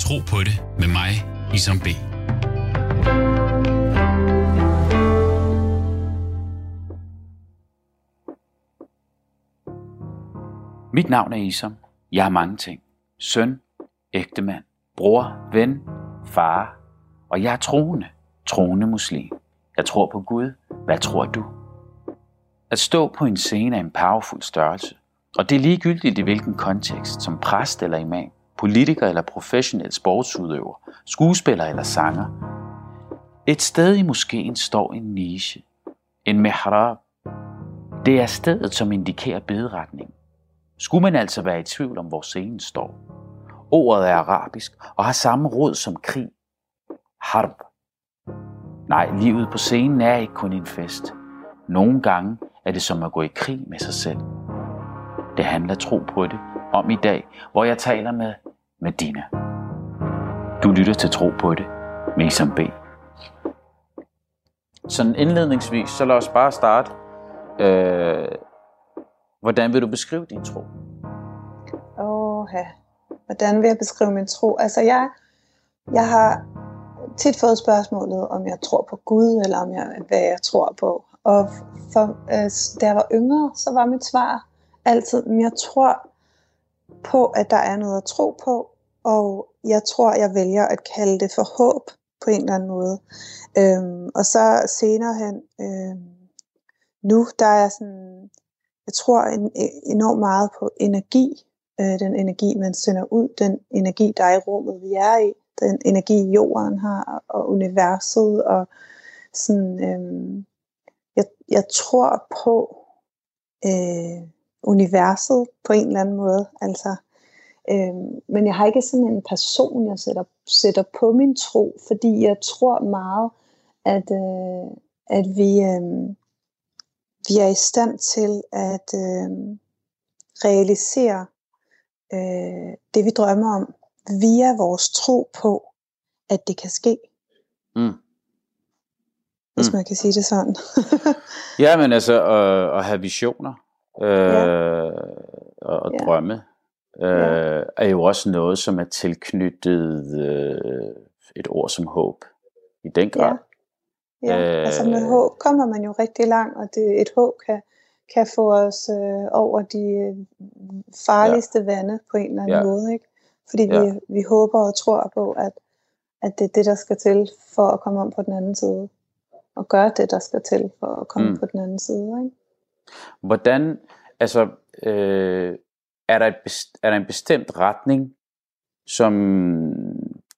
Tro på det med mig, Isam B. Mit navn er Isam. Jeg har mange ting. Søn, ægtemand, bror, ven, far, og jeg er troende, troende muslim. Jeg tror på Gud. Hvad tror du? At stå på en scene er en powerful størrelse. Og det er ligegyldigt i hvilken kontekst, som præst eller imam, politiker eller professionel sportsudøver, skuespiller eller sanger. Et sted i moskeen står en niche, en mihrab. Det er stedet, som indikerer bederetning. Skulle man altså være i tvivl om, hvor scenen står. Ordet er arabisk og har samme rod som krig. Harb. Nej, livet på scenen er ikke kun en fest. Nogle gange er det som at gå i krig med sig selv. Det handler tro på det om i dag, hvor jeg taler med Medina. Du lytter til Tro på det med Isam B. Sådan indledningsvis, så lad os bare starte. Øh, hvordan vil du beskrive din tro? Åh. Hvordan vil jeg beskrive min tro? Altså, jeg, jeg har tit fået spørgsmålet, om jeg tror på Gud, eller om jeg, hvad jeg tror på. Og for, øh, da jeg var yngre, så var mit svar altid, at jeg tror på, at der er noget at tro på, og jeg tror, jeg vælger at kalde det for håb på en eller anden måde. Øhm, og så senere hen, øhm, nu, der er sådan, jeg tror en, e, enormt meget på energi, øh, den energi, man sender ud, den energi, der er i rummet, vi er i, den energi, jorden har, og universet, og sådan, øhm, jeg, jeg tror på øh, universet på en eller anden måde, altså, øhm, men jeg har ikke sådan en person, jeg sætter, sætter på min tro, fordi jeg tror meget, at, øh, at vi, øh, vi er i stand til at øh, realisere øh, det, vi drømmer om, via vores tro på, at det kan ske. Mm. Hvis Mm. man kan sige det sådan. Ja, men altså at, at have visioner øh, Ja. og, og Ja. drømme øh, er jo også noget, som er tilknyttet øh, et ord som håb. I den grad. Ja, Øh, altså med håb kommer man jo rigtig langt, og det, et håb kan, kan få os øh, over de øh, farligste ja. vande på en eller anden Ja. måde. Ikke? Fordi Ja. vi, vi håber og tror på, at, at det er det, der skal til for at komme om på den anden side. Og gøre det, der skal til for at komme Mm. mm. på den anden side. Ikke? Hvordan, altså, øh, er, der et er der en bestemt retning, som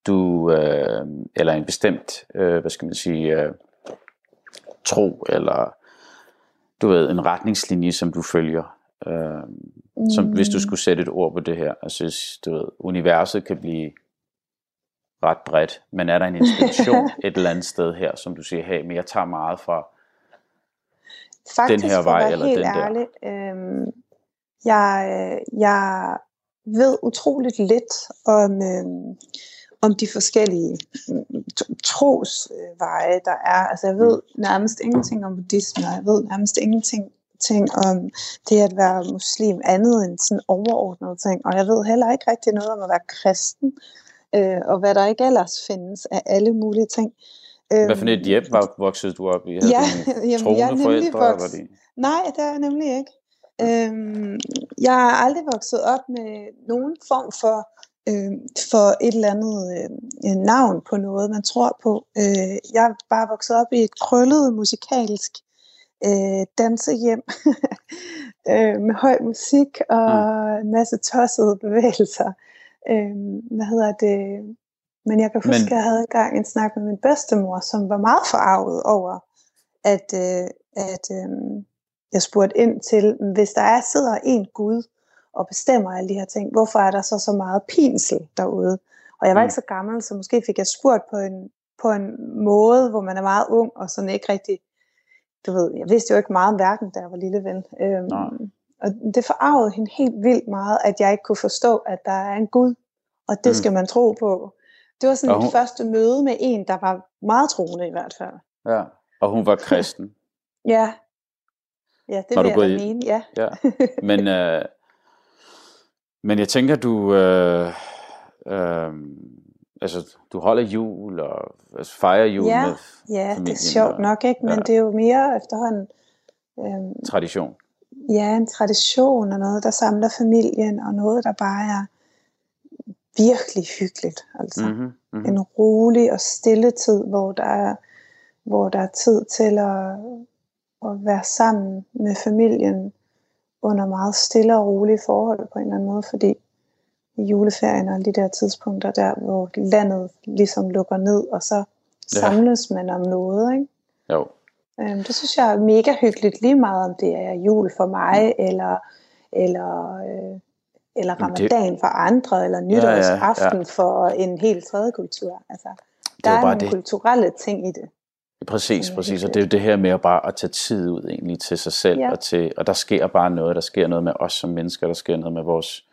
du, øh, eller en bestemt, øh, hvad skal man sige, øh, tro, eller du ved, en retningslinje, som du følger, øh, som hvis du skulle sætte et ord på det her, altså du ved, universet kan blive ret bredt, men er der en inspiration et eller andet sted her, som du siger, hey, men jeg tager meget fra, Faktisk, her for vej eller den der. ærlig, jeg, øh, jeg ved utroligt lidt om, øhm, om de forskellige mm, tr- trosveje, der er. Altså jeg ved nærmest ingenting om buddhisme, og jeg ved nærmest ingenting ting om det at være muslim, andet end sådan overordnede ting. Og jeg ved heller ikke rigtig noget om at være kristen, øh, og hvad der ikke ellers findes af alle mulige ting. hvad for et hjem var, voksede du op i? Havde Ja, jamen, jeg er nemlig forældre, vokset- var det- Nej, det er jeg nemlig ikke. Øhm, jeg har aldrig vokset op med nogen form for, øhm, for et eller andet øh, navn på noget, man tror på. Øh, jeg er bare vokset op i et krøllet musikalsk øh, dansehjem øh, med høj musik og en masse tossede bevægelser. Øh, hvad hedder det? Men jeg kan huske, Men- at jeg havde engang en snak med min bedstemor, som var meget forarvet over, at, øh, at øh, jeg spurgte ind til, hvis der er sidder en Gud og bestemmer alle de her ting, hvorfor er der så så meget pinsel derude? Og jeg var Mm. ikke så gammel, så måske fik jeg spurgt på en, på en måde, hvor man er meget ung, og sådan ikke rigtig, du ved, jeg vidste jo ikke meget om verden, da jeg var lille ven. Øhm, Nej. og det forarvede hende helt vildt meget, at jeg ikke kunne forstå, at der er en Gud, og det Mm. skal man tro på. Det var sådan Og mit hun- første møde med en, der var meget troende i hvert fald. Ja, og hun var kristen. Ja, ja det Har vil du jeg i- mene, ja. Ja. Men, øh, men jeg tænker, du... Øh, øh, altså, du holder jul og altså, fejrer jul Ja, med Ja, det er familien sjovt og- nok, ikke? Men ja. det er jo mere efterhånden øhm, tradition. ja, en tradition og noget, der samler familien, og noget, der bare er virkelig hyggeligt. Altså. Mm-hmm, mm-hmm. En rolig og stille tid, hvor der er, hvor der er tid til at, at være sammen med familien under meget stille og rolige forhold på en eller anden måde, fordi i juleferien og de der tidspunkter der, hvor landet ligesom lukker ned, og så samles man om noget, ikke? Jo. Øhm, det synes jeg er mega hyggeligt, lige meget om det er jul for mig, eller, eller, øh, eller Jamen, det- ramadan for andre, eller nytårsaften ja, for en helt tredje kultur. Altså, der jo er bare nogle det. kulturelle ting i det. Præcis, er præcis. Og det er jo det her med at bare at tage tid ud egentlig til sig selv. Ja. Og, til, og der sker bare noget. Der sker noget med os som mennesker. Der sker noget med vores,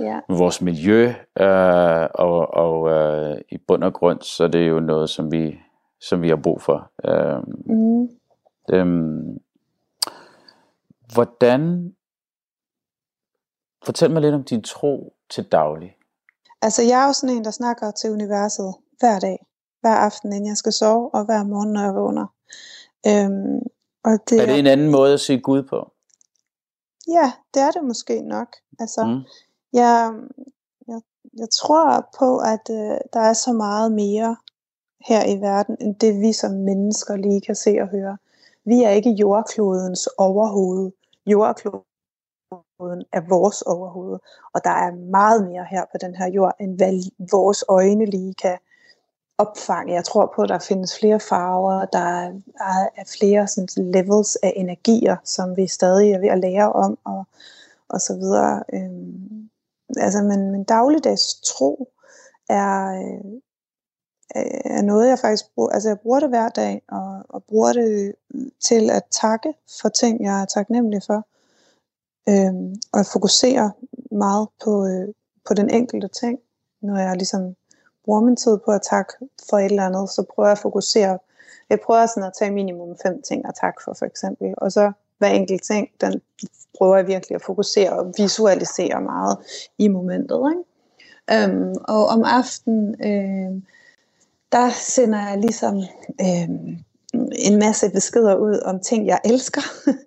Ja, med vores miljø. Øh, og og øh, i bund og grund, så er det jo noget, som vi, som vi har brug for. Øh, mm, Øhm, hvordan... Fortæl mig lidt om din tro til daglig. altså jeg er jo sådan en, der snakker til universet hver dag, hver aften, inden jeg skal sove, og hver morgen, når jeg vågner. Øhm, og det Er det en anden måde at se Gud på? Ja, det er det måske nok. Altså, Mm. Jeg, jeg, jeg tror på, at øh, der er så meget mere her i verden, end det vi som mennesker lige kan se og høre. Vi er ikke jordklodens overhoved. Jordkloden er vores overhoved. Og der er meget mere her på den her jord, end hvad vores øjne lige kan opfange. Jeg tror på, at der findes flere farver, der er, er, er flere sådan, levels af energier, som vi stadig er ved at lære om, og, og så videre. Øhm, altså, men, men dagligdags tro er, øh, er noget, jeg faktisk bruger. Altså, jeg bruger det hver dag, og, og bruger det til at takke for ting, jeg er taknemmelig for. Øhm, og jeg fokuserer meget på, øh, på den enkelte ting, når jeg ligesom bruger min tid på at takke for et eller andet, så prøver jeg at fokusere. Jeg prøver sådan at tage minimum fem ting at takke for, for eksempel. Og så hver enkelt ting, den prøver jeg virkelig at fokusere og visualisere meget i momentet. Ikke? Øhm, og om aftenen, øh, der sender jeg ligesom øh, en masse beskeder ud om ting, jeg elsker,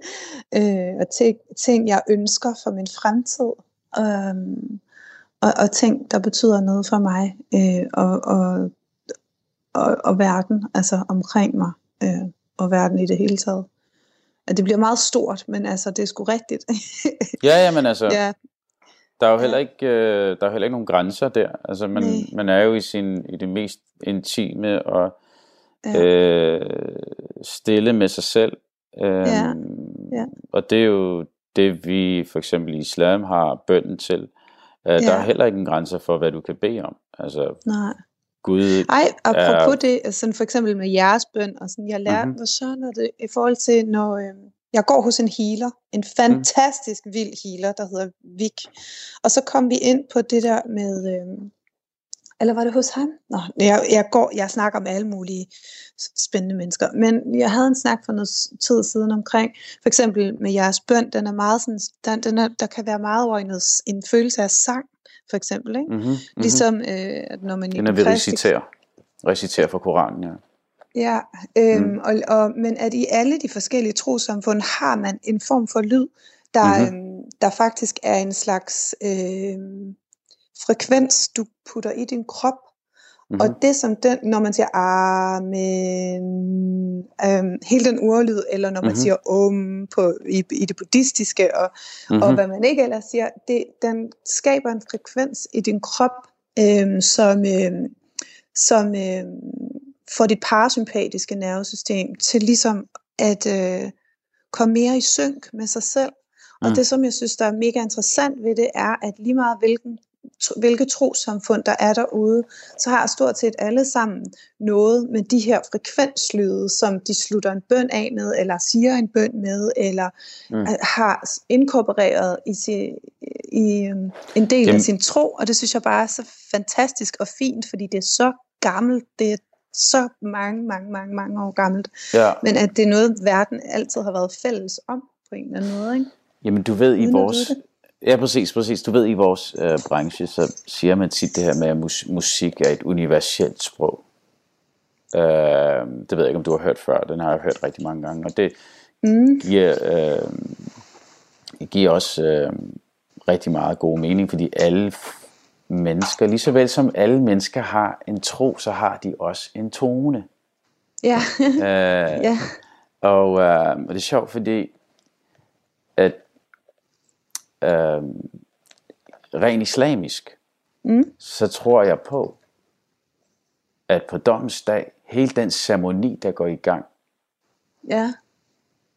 øh, og ting, ting, jeg ønsker for min fremtid. Øhm, og, og ting, der betyder noget for mig øh, og, og, og, og verden, altså omkring mig, øh, og verden i det hele taget. At det bliver meget stort, men altså, det er sgu rigtigt. Ja, ja, men altså, ja, der er jo heller ikke, øh, der er heller ikke nogen grænser der. Altså, man, Nej. man er jo i, sin, i det mest intime og ja, øh, stille med sig selv. Øh, Ja, ja. Og det er jo det, vi for eksempel i islam har bønden til. Øh, Der Ja. er heller ikke en grænser for, hvad du kan bede om. Altså, nej. Gud Ej, apropos er- det, sådan for eksempel med jeres bøn, og sådan, jeg lærte, Mhm. mm-hmm. hvad sådan er det, i forhold til, når øh, jeg går hos en healer, en fantastisk vild healer, der hedder Vik, og så kom vi ind på det der med, øh, eller var det hos ham? Nå, jeg, jeg, går, jeg snakker med alle mulige spændende mennesker, men jeg havde en snak for noget tid siden omkring, for eksempel med jeres bøn, den er meget sådan, den, den er, der kan være meget over i noget, s- en følelse af sang, for eksempel, ikke? Mm-hmm, mm-hmm. Ligesom, øh, at når man Den er ved recitere. Recitere fra Koranen, ja. Ja, øhm, Mm. og, og, men at i alle de forskellige trosamfund har man en form for lyd, der, Mhm. mm-hmm. øhm, der faktisk er en slags øhm, frekvens, du putter i din krop. Mm-hmm. Og det som den, når man siger amen, øhm, hele den ordlyd, eller når man Mhm. mm-hmm. siger om på, i, i det buddhistiske, og, mm-hmm. og hvad man ikke ellers siger, det, den skaber en frekvens i din krop, øhm, som, øhm, som øhm, får dit parasympatiske nervesystem til ligesom at øh, komme mere i synk med sig selv. Og Mm. det, som jeg synes, der er mega interessant ved det, er, at lige meget hvilken, hvilke trosamfund, der er derude, så har stort set alle sammen noget med de her frekvenslyde, som de slutter en bøn af med, eller siger en bøn med, eller Mm. har inkorporeret i, sin, i øhm, en del Jamen- af sin tro. Og det synes jeg bare er så fantastisk og fint, fordi det er så gammelt. Det er så mange, mange, mange, mange år gammelt. Ja. Men at det er noget, verden altid har været fælles om, på en eller anden måde. Ikke? Jamen du ved, i vores, Ja, præcis, præcis. Du ved, i vores øh, branche, så siger man tit det her med, at mus- musik er et universelt sprog. Øh, det ved jeg ikke, om du har hørt før. Den har jeg hørt rigtig mange gange. Og det mm. giver, øh, giver også øh, rigtig meget god mening, fordi alle mennesker, lige så vel som alle mennesker har en tro, så har de også en tone. Ja. Øh, ja. og, øh, og det er sjovt, fordi øh, rent islamisk, Mm. så tror jeg på, at på dommens dag, hele den ceremoni, der går i gang, Ja.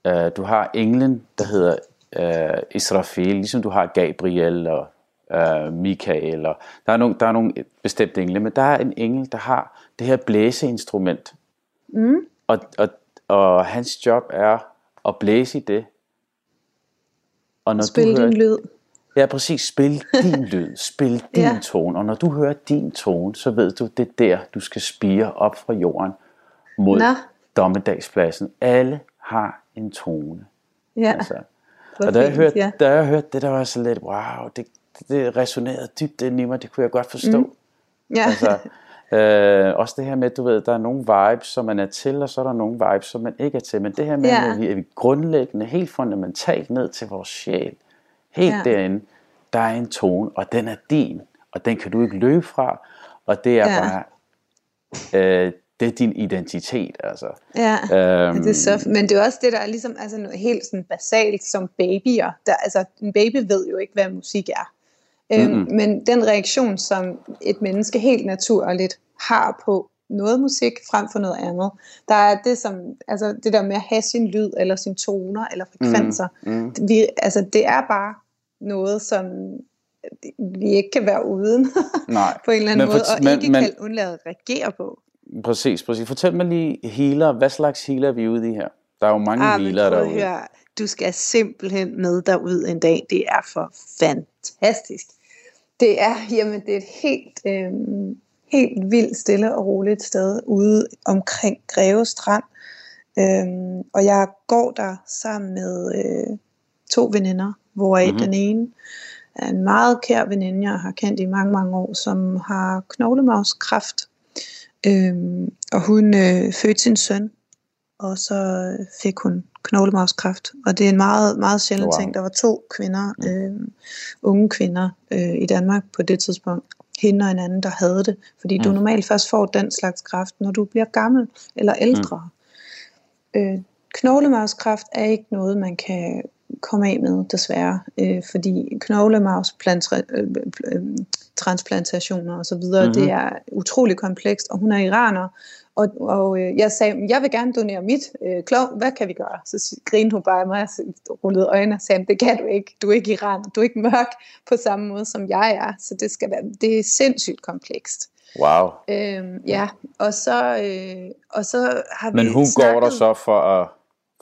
øh, du har englen, der hedder øh, Israfel, ligesom du har Gabriel og øh, Michael, og der er, nogle, der er nogle bestemte engle, men der er en engel, der har det her blæseinstrument, Mm. og, og, og hans job er at blæse i det. Og når Spil du hører, din lyd. Ja, præcis. Spil din lyd. Spil din Ja. tone. Og når du hører din tone, så ved du, det er der, du skal spire op fra jorden mod Nå. dommedagspladsen. Alle har en tone. Ja. Altså. Hvor Og da jeg, fint, hørte, ja. da jeg hørte det, der var så lidt, wow, det, det resonerede dybt ind i mig. Det kunne jeg godt forstå. Mm. Ja. Altså, øh, også det her med, du ved, der er nogle vibes, som man er til, og så er der nogle vibes, som man ikke er til. Men det her med, Ja. at vi er vi grundlæggende, helt fundamentalt ned til vores sjæl, helt Ja. derinde, der er en tone, og den er din, og den kan du ikke løbe fra, og det er Ja. bare, øh, det er din identitet, altså. Ja, Øhm, det er så, men det er også det, der er ligesom altså noget helt sådan basalt som babyer. Der, altså, en baby ved jo ikke, hvad musik er. Øhm, Mm-mm. men den reaktion, som et menneske helt naturligt har på noget musik frem for noget andet, der er det som, altså det der med at have sin lyd, eller sin toner, eller frekvenser. mm, Vi, altså det er bare noget, som vi ikke kan være uden nej, på en eller anden Men for- måde, og men- ikke men- kan undlade at reagere på. præcis, præcis. Fortæl mig lige, healer, hvad slags healer er vi ude i her? Der er jo mange Ah, at derude. høre, du skal simpelthen med derud en dag. Det er for fantastisk. Det er, jamen, det er et helt, øhm, helt vildt stille og roligt sted ude omkring Greve Strand. Øhm, og jeg går der sammen med øh, to veninder, Mhm. mm-hmm. den ene er en meget kær veninde, jeg har kendt i mange, mange år, som har knoglemavskræft. Øhm, og hun øh, fødte sin søn, og så øh, fik hun knoglemavskræft. Og det er en meget, meget sjælden Wow. ting. Der var to kvinder, øh, unge kvinder øh, i Danmark på det tidspunkt, hende og en anden, der havde det. Fordi mm. du Mm. normalt først får den slags kræft, når du bliver gammel eller ældre. Mm. Øh, knoglemavskræft er ikke noget, man kan komme af med, desværre. Øh, fordi knoglemavstransplantationer osv., mm-hmm. Mhm. det er utrolig komplekst, og hun er iraner, og, og øh, jeg sagde, jeg vil gerne donere mit øh, klog, hvad kan vi gøre? Så grinede hun bare af mig og rullede øjnene og sagde, det kan du ikke, du er ikke iran, du er ikke mørk på samme måde som jeg er, så det, skal være, det er sindssygt komplekst. Wow. Øhm, ja, og så, øh, og så har vi Men hun snakket, går der så for at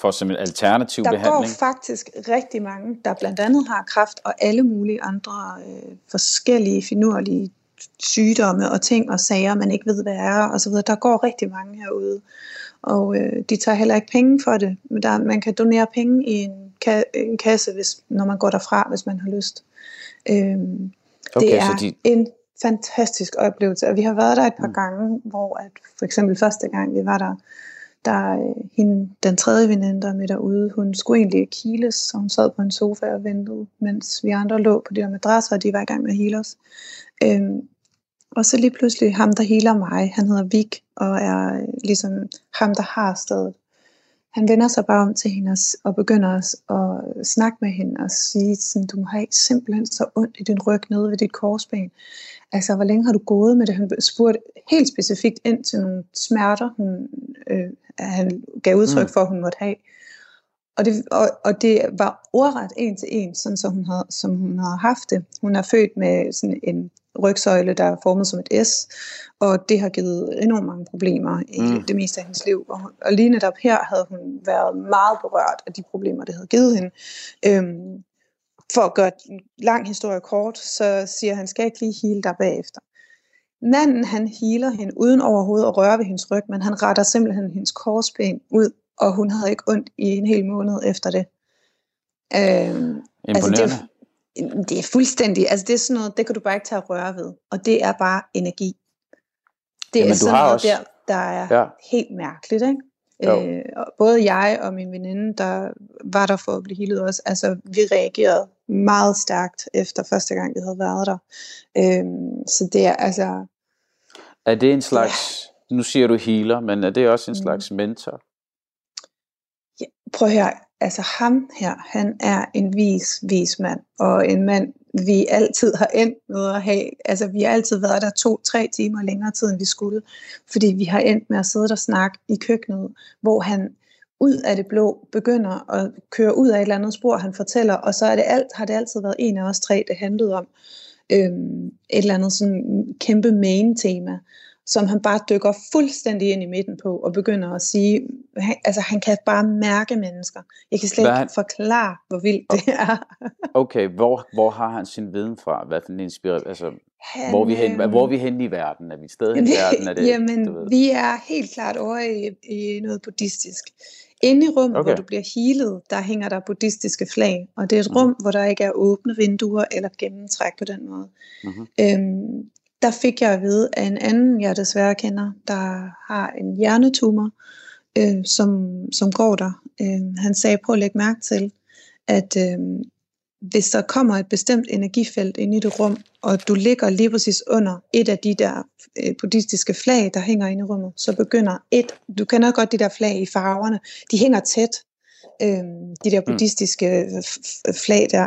for som en alternativ der behandling? går faktisk rigtig mange, der blandt andet har kræft og alle mulige andre øh, forskellige finurlige sygdomme og ting og sager, man ikke ved, hvad er og så videre. Der går rigtig mange herude, og øh, de tager heller ikke penge for det. Men der, man kan donere penge i en, ka- en kasse, hvis, når man går derfra, hvis man har lyst. Øhm, okay, det er så de, en fantastisk oplevelse, og vi har været der et par Mm. gange, hvor at for eksempel første gang vi var der, der øh, hende, den tredje veninde, der er med derude, hun skulle egentlig kiles, så hun sad på en sofa og ventede, mens vi andre lå på de der madrasser, og de var i gang med at hele os. Øhm, og så lige pludselig ham, der healer mig, han hedder Vik, og er øh, ligesom ham, der har stedet. Han vender sig bare om til hende og, begynder at, snakke med hende og sige, sådan, du må have simpelthen så ondt i din ryg nede ved dit korsben. Altså, hvor længe har du gået med det? Han spurgte helt specifikt ind til nogle smerter, hun, øh, han gav udtryk Mm. for, at hun måtte have. Og det, og, og det var ordret en til en, sådan som hun, havde, som hun havde haft det. Hun er født med sådan en rygsøjle, der er formet som et S, og det har givet enormt mange problemer i Mm. det meste af hendes liv. Og, og lige netop her havde hun været meget berørt af de problemer, det havde givet hende. Øhm, for at gøre en lang historie kort, så siger han, skal ikke lige hele dig bagefter. Manden, han healer hende uden overhovedet at røre ved hendes ryg, men han retter simpelthen hendes korsben ud, og hun havde ikke ondt i en hel måned efter det. Øhm, imponerende. Altså, det, Det er fuldstændig, altså det er sådan noget, det kan du bare ikke tage at røre ved. Og det er bare energi. Det Jamen, er sådan noget også- der, der er Ja. ja. helt mærkeligt, ikke? Jo. Øh, både jeg og min veninde, der var der for at blive healet også, altså vi reagerede meget stærkt efter første gang, vi havde været der. Øh, så det er altså, Er det en slags, nu siger du healer, men er det også en Mm. slags mentor? prøv her, altså ham her, han er en vis, vis mand, og en mand, vi altid har endt med at have, altså vi har altid været der to-tre timer længere tid, end vi skulle, fordi vi har endt med at sidde og snakke i køkkenet, hvor han ud af det blå begynder at køre ud af et eller andet spor, han fortæller, og så er det alt, har det altid været en af os tre, det handlede om. Øhm, et eller andet sådan kæmpe main tema, som han bare dykker fuldstændig ind i midten på, og begynder at sige, han, altså han kan bare mærke mennesker. Jeg kan slet Hvad ikke forklare, hvor vildt det er. Okay, hvor, hvor har han sin viden fra? Hvad for en inspiration? Altså, Han, hvor, er vi hen, øhm, hvor er vi henne i verden? Er vi hen i verden? Er det, Jamen, du ved? vi er helt klart over i, i noget buddhistisk. Inde i rummet, okay. Okay. hvor du bliver healet, der hænger der buddhistiske flag, og det er et Mhm. rum, hvor der ikke er åbne vinduer eller gennemtræk på den måde. Mhm. Øhm, der fik jeg at vide af en anden, jeg desværre kender, der har en hjernetumor, øh, som, som går der. Øh, han sagde, prøv at lægge mærke til, at øh, hvis der kommer et bestemt energifelt ind i det rum, og du ligger lige præcis under et af de der øh, buddhistiske flag, der hænger inde i rummet, så begynder et, du kender godt de der flag i farverne, de hænger tæt, øh, de der buddhistiske f- f- flag der,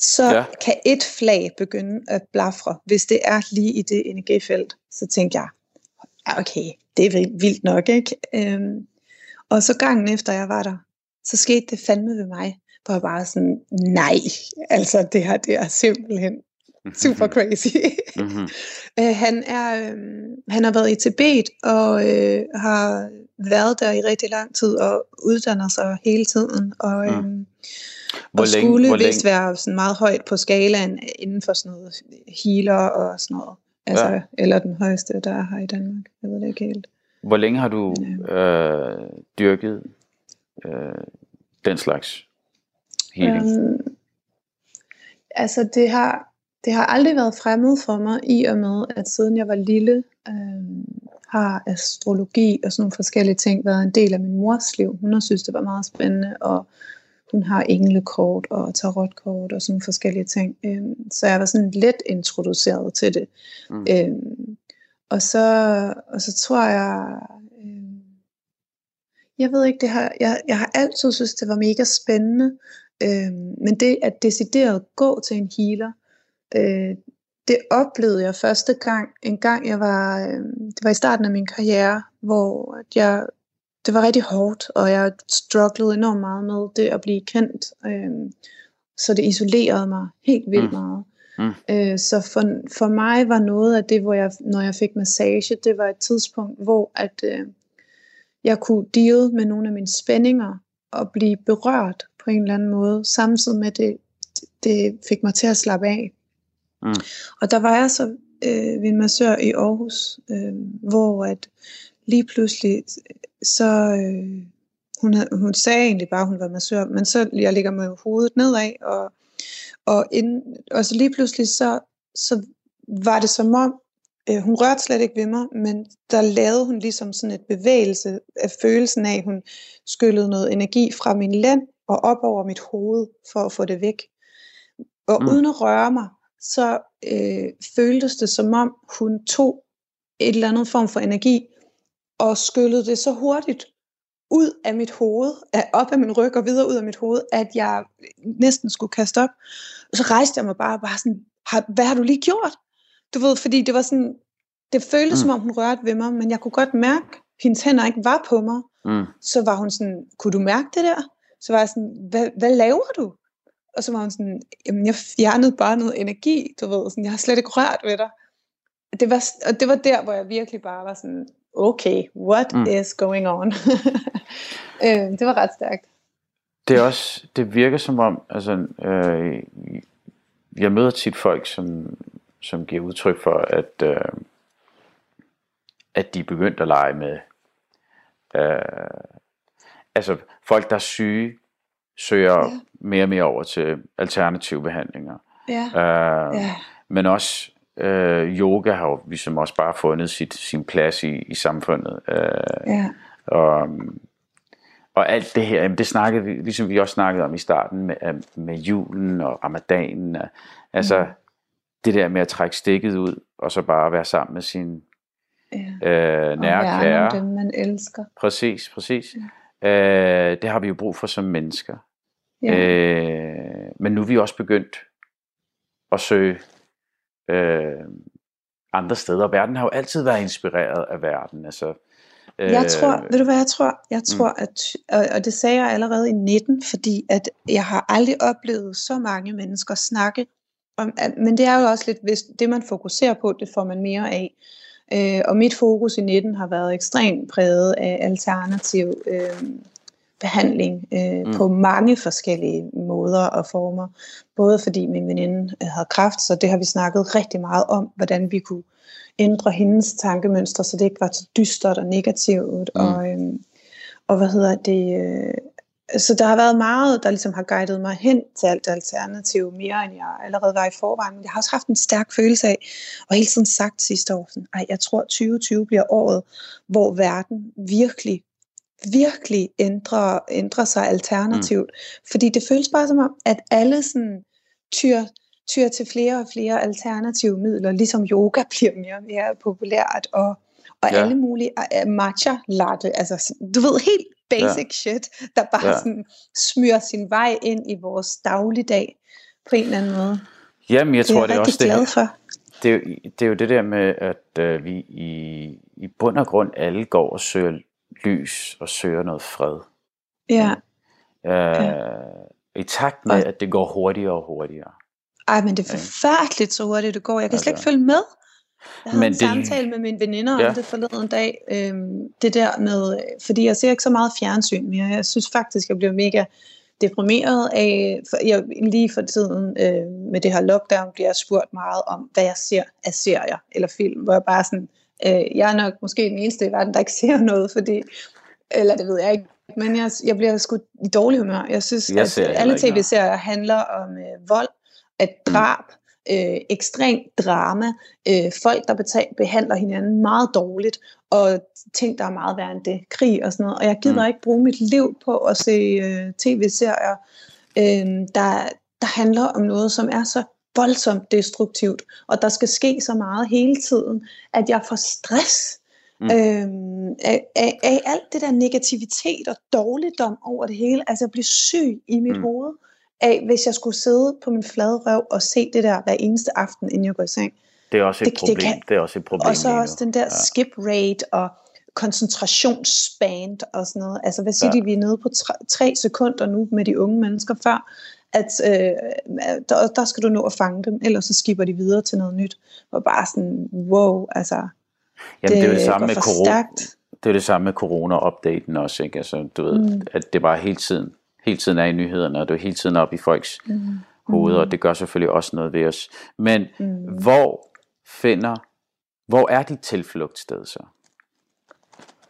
så Ja. kan et flag begynde at blafre, hvis det er lige i det energifelt. Så tænkte jeg, okay, det er vildt- nok, ikke? Øhm, og så gangen efter jeg var der, så skete det fandme ved mig, hvor jeg bare sådan, nej, altså det her, det er simpelthen super crazy. Mhm. Øh, han, er, øh, han har været i Tibet og øh, har været der i rigtig lang tid og uddanner sig hele tiden. Og, øh, Mm. Hvor og længe- skulle hvor vist længe- være sådan meget højt på skalaen inden for sådan noget healer og sådan noget. Altså, Ja. Eller den højeste, der er her i Danmark. Jeg ved det ikke helt. Hvor længe har du Men, øh, dyrket øh, den slags healing? Øhm, altså det har, det har aldrig været fremmed for mig i og med, at siden jeg var lille, øhm, har astrologi og sådan nogle forskellige ting været en del af min mors liv. Hun har synes, det var meget spændende, og hun har englekort og tarotkort og sådan forskellige ting. Øhm, så jeg var sådan lidt introduceret til det. Mm. Øhm, og, så, og så tror jeg, øhm, jeg ved ikke, det har, jeg, jeg har altid synes, det var mega spændende, øhm, men det at decideret gå til en healer, øh, det oplevede jeg første gang, en gang jeg var, øh, det var i starten af min karriere, hvor at jeg, det var rigtig hårdt, og jeg strugglede enormt meget med det at blive kendt, øh, så det isolerede mig helt vildt Mm. meget. Mm. Øh, så for, for mig var noget af det, hvor jeg, når jeg fik massage, det var et tidspunkt, hvor at, øh, jeg kunne deal med nogle af mine spændinger, og blive berørt på en eller anden måde, samtidig med det, det fik mig til at slappe af. Mm. Og der var jeg så øh, ved en massør i Aarhus, øh, hvor at lige pludselig, så øh, hun, havde, hun sagde egentlig bare, at hun var massør, men så jeg ligger med hovedet nedad, og, og, inden, og så lige pludselig, så, så var det som om, øh, hun rørte slet ikke ved mig, men der lavede hun ligesom sådan et bevægelse af følelsen af, at hun skyllede noget energi fra min lænd og op over mit hoved, for at få det væk. Og mm. uden at røre mig, så øh, føltes det som om, hun tog et eller andet form for energi, og skyllede det så hurtigt ud af mit hoved, op af min ryg og videre ud af mit hoved, at jeg næsten skulle kaste op. Og så rejste jeg mig bare og bare sådan, hvad har du lige gjort? Du ved, fordi det var sådan, det føltes mm. som om hun rørte ved mig, men jeg kunne godt mærke, at hendes hænder ikke var på mig. Mm. Så var hun sådan, kunne du mærke det der? Så var jeg sådan, hvad, hvad laver du? Og så var hun sådan, jamen jeg fjernede bare noget energi, du ved, sådan, jeg har slet ikke rørt ved dig. Det var, og det var der, hvor jeg virkelig bare var sådan, okay, what Mm. is going on? øh, det var ret stærkt. Det er også, det virker som om, altså, øh, jeg møder tit folk, som, som giver udtryk for, at, øh, at de er begyndt at lege med, øh, altså folk, der er syge, søger Ja. mere og mere over til alternative behandlinger. Ja. Øh, Ja. Men også øh, yoga har jo ligesom også bare fundet sit, sin plads i, i samfundet. Øh, Ja. og, og alt det her, jamen det snakkede vi, ligesom vi også snakkede om i starten med, øh, med julen og ramadanen. og- Altså Mm. det der med at trække stikket ud, og så bare være sammen med sin ja. øh, Og nære værne kære. dem, man elsker. Præcis, præcis. Øh, det har vi jo brug for som mennesker. Ja. Øh, men nu er vi også begyndt at søge øh, andre steder. Verden har jo altid været inspireret af verden. Altså, øh, Jeg tror, ved du hvad jeg tror? Jeg tror, at, og, og det sagde jeg allerede i 19, fordi at jeg har aldrig oplevet så mange mennesker snakke om, at, men det er jo også lidt, hvis det man fokuserer på, det får man mere af. Øh, og mit fokus i 19 har været ekstremt præget af alternativ øh, behandling øh, Mm. på mange forskellige måder og former. Både fordi min veninde øh, havde kræft, så det har vi snakket rigtig meget om, hvordan vi kunne ændre hendes tankemønstre, så det ikke var så dystert og negativt. Mm. Og, øhm, og hvad hedder det? Øh, så der har været meget, der ligesom har guidet mig hen til alt det alternative, mere end jeg allerede var i forvejen. Men jeg har også haft en stærk følelse af, og hele tiden sagt sidste år, sådan, Ej, jeg tror 2020 bliver året, hvor verden virkelig, virkelig ændrer, ændrer sig alternativt. Mm. Fordi det føles bare som om, at alle sådan tyr, tyr til flere og flere alternative midler, ligesom yoga bliver mere og mere populært, og, og Ja. alle mulige uh, matcha latte, altså du ved, helt basic ja. shit, der bare Ja. sådan smyrer sin vej ind i vores dagligdag på en eller anden måde. Jamen, jeg Det er tror, jeg det er rigtig også det glad for. Det er, jo, det er jo det der med, at øh, vi i, i bund og grund alle går og søger lys og søger noget fred. Ja. Øh, I takt med, at det går hurtigere og hurtigere. Ej, men det er Ja. forfærdeligt, så hurtigt det går. Jeg kan slet Altså. ikke følge med. Jeg havde Men en det- samtale med mine veninder Ja. om det forleden dag. Øhm, det der med, fordi jeg ser ikke så meget fjernsyn mere. Jeg synes faktisk, jeg bliver mega deprimeret af, for jeg, lige for tiden øh, med det her lockdown, bliver jeg spurgt meget om, hvad jeg ser af serier eller film, hvor jeg bare sådan, øh, jeg er nok måske den eneste i verden, der ikke ser noget, fordi, eller det ved jeg ikke, men jeg, jeg bliver sgu i dårlig humør. Jeg synes, Jeg at alle tv-serier handler om øh, vold, at drab, øh, ekstrem drama, øh, folk, der beta- behandler hinanden meget dårligt, og ting, der er meget værre end det, krig og sådan noget. Og jeg gider Mm. mm. ikke bruge mit liv på at se øh, tv-serier, øh, der, der handler om noget, som er så voldsomt destruktivt, og der skal ske så meget hele tiden, at jeg får stress Mm. øhm, af, af, af alt det der negativitet og dårligdom over det hele. Altså jeg bliver syg i mit Mm. hoved af, hvis jeg skulle sidde på min flade røv og se det der hver eneste aften, inden jeg går i seng. Det er også et Det- problem. Det, kan- det er også et problem Og så også den der Ja. skip rate og koncentrationsspan og sådan noget. Altså hvad siger ja. de, vi er nede på tre, tre sekunder nu med de unge mennesker før, at øh, der, der skal du nå at fange dem, ellers så skipper de videre til noget nyt. Og bare sådan, wow, altså Jamen, det, er jo det samme med corona. stærkt. Det er det samme med corona-updaten også, ikke? Altså, du ved, Mm. at det bare hele tiden, hele tiden er i nyhederne, og det er hele tiden op i folks Mm. hoveder, og det gør selvfølgelig også noget ved os. Men Mm. hvor finder, hvor er dit tilflugtssted så?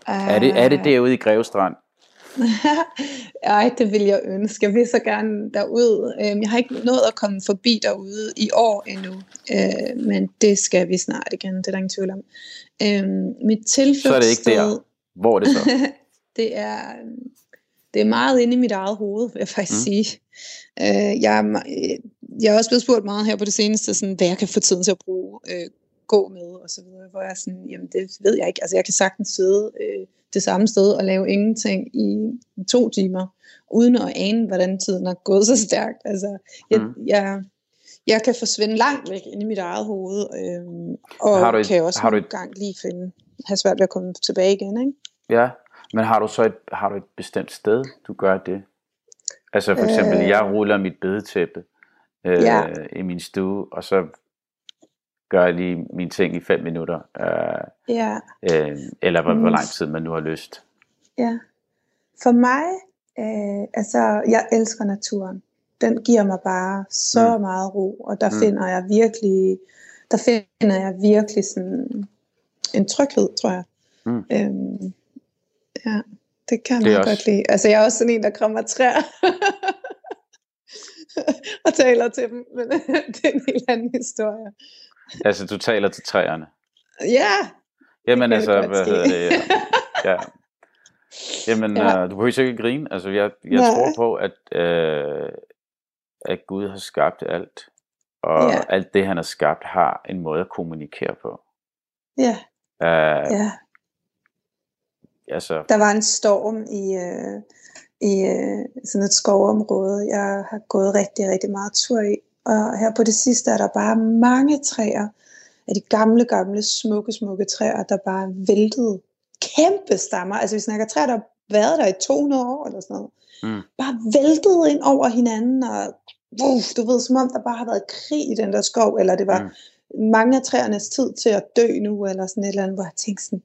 Er det, er det derude i Grevestrand? Ej, det vil jeg ønske. Jeg vil så gerne derud. Øhm, Jeg har ikke nået at komme forbi derude i år endnu, øh, men det skal vi snart igen, det er der ingen tvivl om. Øhm, Mit Så er det ikke tilflugtssted, der. Hvor er det så? det er, det er meget inde i mit eget hoved, vil jeg faktisk Mm. sige. Øh, jeg, er øh, jeg er også blevet spurgt meget her på det seneste, sådan, hvad jeg kan få tiden til at bruge, øh, gå med og så videre, hvor jeg er sådan, jamen det ved jeg ikke. Altså jeg kan sagtens sidde øh, det samme sted og lave ingenting i to timer, uden at ane, hvordan tiden er gået så stærkt. Altså jeg, Mm. jeg, jeg kan forsvinde langt væk ind i mit eget hoved, øh, og Har du et- kan også har du nogle et- gange lige finde, have svært ved at komme tilbage igen, ikke? Ja, men har du så et, har du et bestemt sted, du gør det? Altså for eksempel, Øh. jeg ruller mit bedetæppe øh, Ja. i min stue, og så gør jeg lige mine ting i fem minutter. Øh, Ja. øh, eller hvor, hvor Mm. lang tid man nu har lyst. Ja. For mig, øh, altså, jeg elsker naturen. Den giver mig bare så Mm. meget ro, og der Mm. finder jeg virkelig, der finder jeg virkelig sådan en tryghed, tror jeg. Mm. Øhm, ja, det kan også- godt lide. Altså, jeg er også sådan en, der krammer træer. og taler til dem, men det er en helt anden historie. Altså, du taler til træerne? Ja. Jamen altså, hvad hedder det? Ja. ja. Jamen, Ja. uh, du behøver ikke grine. Altså, jeg, jeg Nej. tror på, at, uh, at Gud har skabt alt. Og Ja. alt det, han har skabt, har en måde at kommunikere på. Ja, Uh, ja. Altså, Der var en storm i, øh, i øh, sådan et skovområde, jeg har gået rigtig, rigtig meget tur i. Og her på det sidste er der bare mange træer af de gamle, gamle, smukke, smukke træer, der bare væltet kæmpe stammer. Altså vi snakker træer, der har været der i 200 år eller sådan noget. Mm. Bare væltet ind over hinanden, og uh, du ved, som om der bare har været krig i den der skov, eller det var Mm. mange af træernes tid til at dø nu, eller sådan et eller andet, hvor jeg tænkte sådan,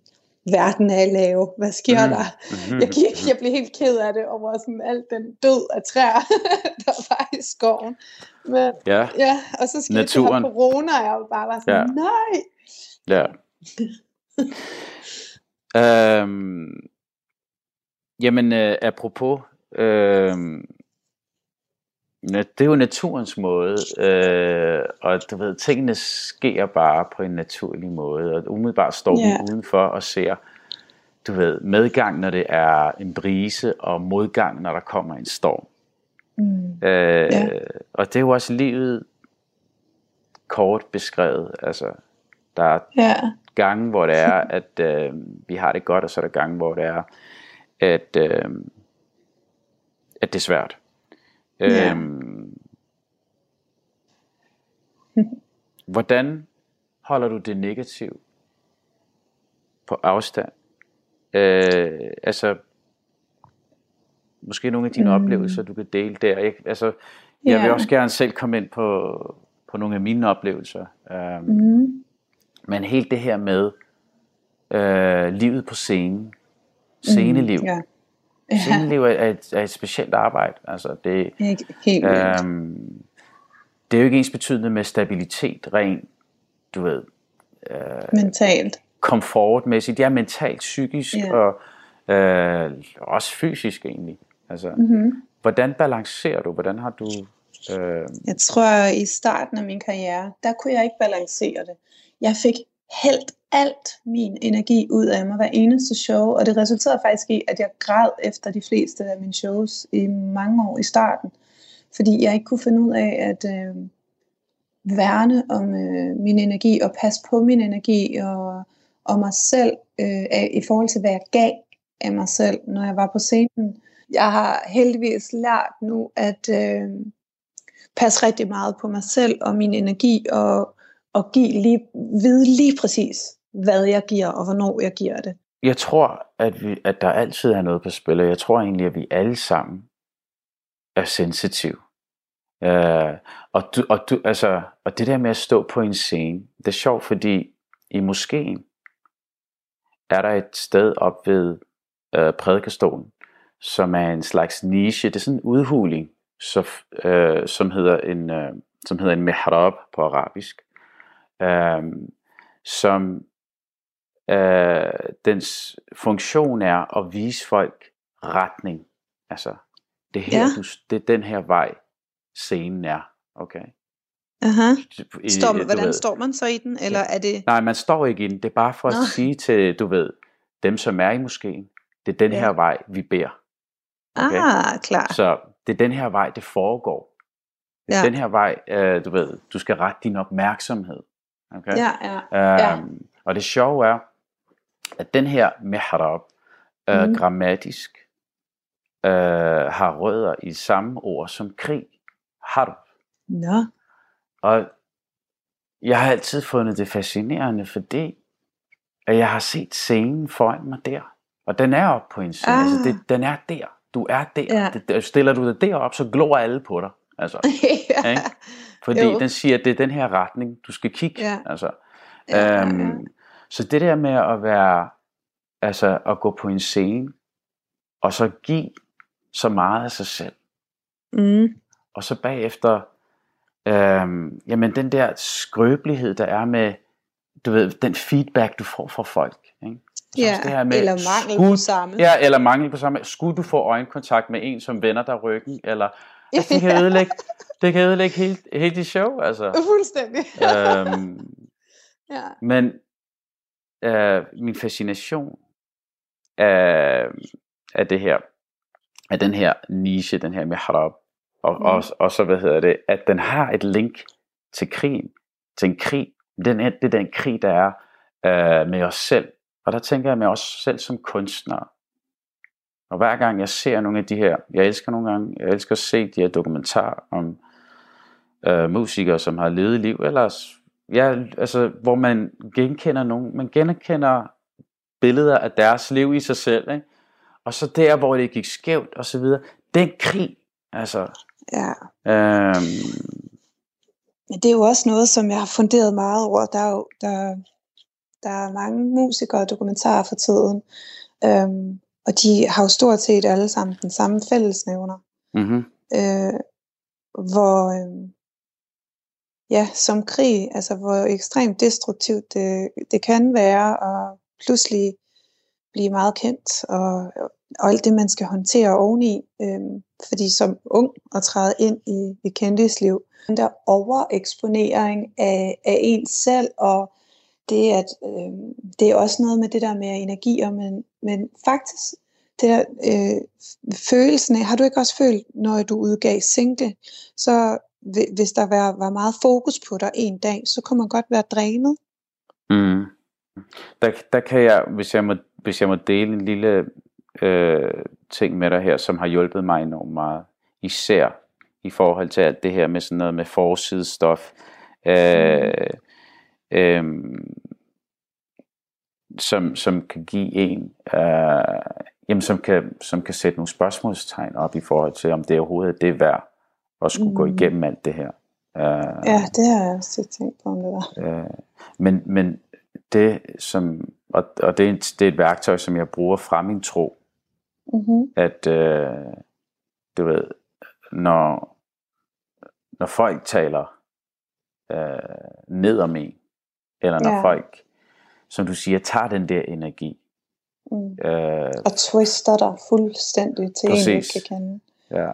verden er i lave, hvad sker Mm. der? mhm. Jeg, gik, jeg blev helt ked af det over sådan alt den død af træer, der var i skoven. Men ja, ja, og så skete Naturen. det her corona, og jeg var bare var sådan, Ja. nej. ja. øhm, jamen, uh, apropos, na- det er jo naturens måde, øh, og du ved, tingene sker bare på en naturlig måde, og umiddelbart står vi udenfor og ser, du ved, medgang, når det er en brise, og modgang, når der kommer en storm. Mm. Øh, Ja. Og det er jo også livet kort beskrevet. Altså, der er Ja, gange, hvor det er, at øh, vi har det godt, og så er der gange, hvor det er, at, øh, at det er svært. Ja. Øhm, hvordan holder du det negativ på afstand? Øh, altså, måske nogle af dine Mm. oplevelser, du kan dele der. Jeg, altså, jeg vil Ja. også gerne selv komme ind på, på nogle af mine oplevelser. Um, mm. men helt det her med øh, livet på scenen, sceneliv. Mm. ja. Ja. ja. Sceneliv er, er, et, er et specielt arbejde. Altså det, Helt, helt øhm, det er jo ikke ens betydende med stabilitet, rent, du ved, Mentalt. komfortmæssigt. Det er mentalt, psykisk Ja. og øh, også fysisk egentlig. Altså, Mm-hmm. hvordan balancerer du? Hvordan har du... Øh, Jeg tror, i starten af min karriere, der kunne jeg ikke balancere det. Jeg fik hældt alt min energi ud af mig hver eneste show, og det resulterede faktisk i, at jeg græd efter de fleste af mine shows i mange år i starten, fordi jeg ikke kunne finde ud af at øh, værne om øh, min energi og passe på min energi og, og mig selv øh, af, i forhold til, hvad jeg gav af mig selv, når jeg var på scenen. Jeg har heldigvis lært nu at øh, passe rigtig meget på mig selv og min energi og, og give lige, vide lige præcis, hvad jeg giver og hvornår jeg giver det. jeg tror, at, vi, at der altid er noget på spil, og jeg tror egentlig, at vi alle sammen er sensitive. Uh, og, du, og, du, altså, og det der med at stå på en scene, det er sjovt, fordi i moskeen er der et sted op ved uh, prædikestolen, som er en slags niche. Det er sådan en udhuling, så, uh, som, hedder en, uh, som hedder en mihrab på arabisk, uh, som uh, dens funktion er at vise folk retning. Altså, det er, her, Ja. du, det er den her vej, scenen er. Okay? Aha. I- Står, du hvordan ved. står man så i den? Eller er det... Nej, man står ikke i den. Det er bare for at Nå. sige til, du ved, dem som er i moskeen, det er den Ja. her vej, vi beder. Okay. Ah, klar. Så det er den her vej, det foregår. Det er Ja. den her vej, øh, du ved, du skal rette din opmærksomhed. Okay? Ja, ja. Ja. Øhm, og det sjove er, at den her mihrab øh, Mhm. grammatisk øh, har rødder i samme ord som krig. Harb. Nå. Og jeg har altid fundet det fascinerende, fordi at jeg har set scenen foran mig der. Og den er oppe på en scene. Ah. Altså, det, den er der. Du er der. Ja. Det, der- stiller du dig derop, så glor alle på dig. Altså, ja. ikke? Fordi Jo. den siger, at det er den her retning, du skal kigge. Ja. Altså, Ja, ja, ja. øhm, så det der med at være, altså at gå på en scene, og så give så meget af sig selv, Mm. og så bagefter, øhm, jamen den der skrøbelighed, der er med, du ved, den feedback, du får fra folk. Ja, det her med, eller mangel skulle- på samme. Ja, eller mangel på samme. Skulle du få øjenkontakt med en, som vender dig ryggen, eller Altså, det kan ødelægge, det kan ødelægge helt, helt det show, altså. Fuldstændig. øhm, ja. men øh, min fascination af, af det her, af den her niche, den her mihrab, og, mm. og, og så, hvad hedder det, at den har et link til krigen, til en krig. Den det er den krig, der er øh, med os selv. Og der tænker jeg med os selv som kunstnere. Og hver gang jeg ser nogle af de her, jeg elsker nogle gange, jeg elsker at se de her dokumentarer om øh, musikere, som har levet liv, ellers, ja, altså, hvor man genkender nogen, man genkender billeder af deres liv i sig selv, ikke? og så der, hvor det gik skævt, og så videre. Den krig, altså. Ja. Øhm, Men det er jo også noget, som jeg har funderet meget over. Der er jo der, der er mange musikere og dokumentarer for tiden, øhm, og de har jo stort set alle sammen den samme fællesnævner. mm-hmm. øh, hvor øh, ja, som krig, altså hvor ekstremt destruktivt det, det kan være, og pludselig blive meget kendt, og, og alt det, man skal håndtere oveni, øh, fordi som ung at træde ind i, i kendisliv, den der overeksponering af, af ens selv, og det, at, øh, det er også noget med det der med energier, men, men faktisk det der øh, følelsen af, har du ikke også følt, når du udgav single, så hvis der var, var meget fokus på dig en dag, så kunne man godt være drænet. Mm. Der, der kan jeg, hvis jeg må, hvis jeg må dele en lille øh, ting med dig her, som har hjulpet mig enormt meget, især i forhold til alt det her med sådan noget med forsidestof, øh, øh, som, som kan give en, øh, jamen, som, kan, som kan sætte nogle spørgsmålstegn op i forhold til, om det overhovedet er det værd at skulle mm. gå igennem alt det her. Uh, ja, det har jeg også tænkt på, om det var. Uh, men, men det som, og, og det, er et, det er et værktøj, som jeg bruger fra min tro, mm-hmm. at uh, du ved, når, når folk taler uh, ned om en, eller når ja. folk, som du siger, tager den der energi, Mm. Øh, og twister dig fuldstændig til præcis. en, du kan kende. Ja.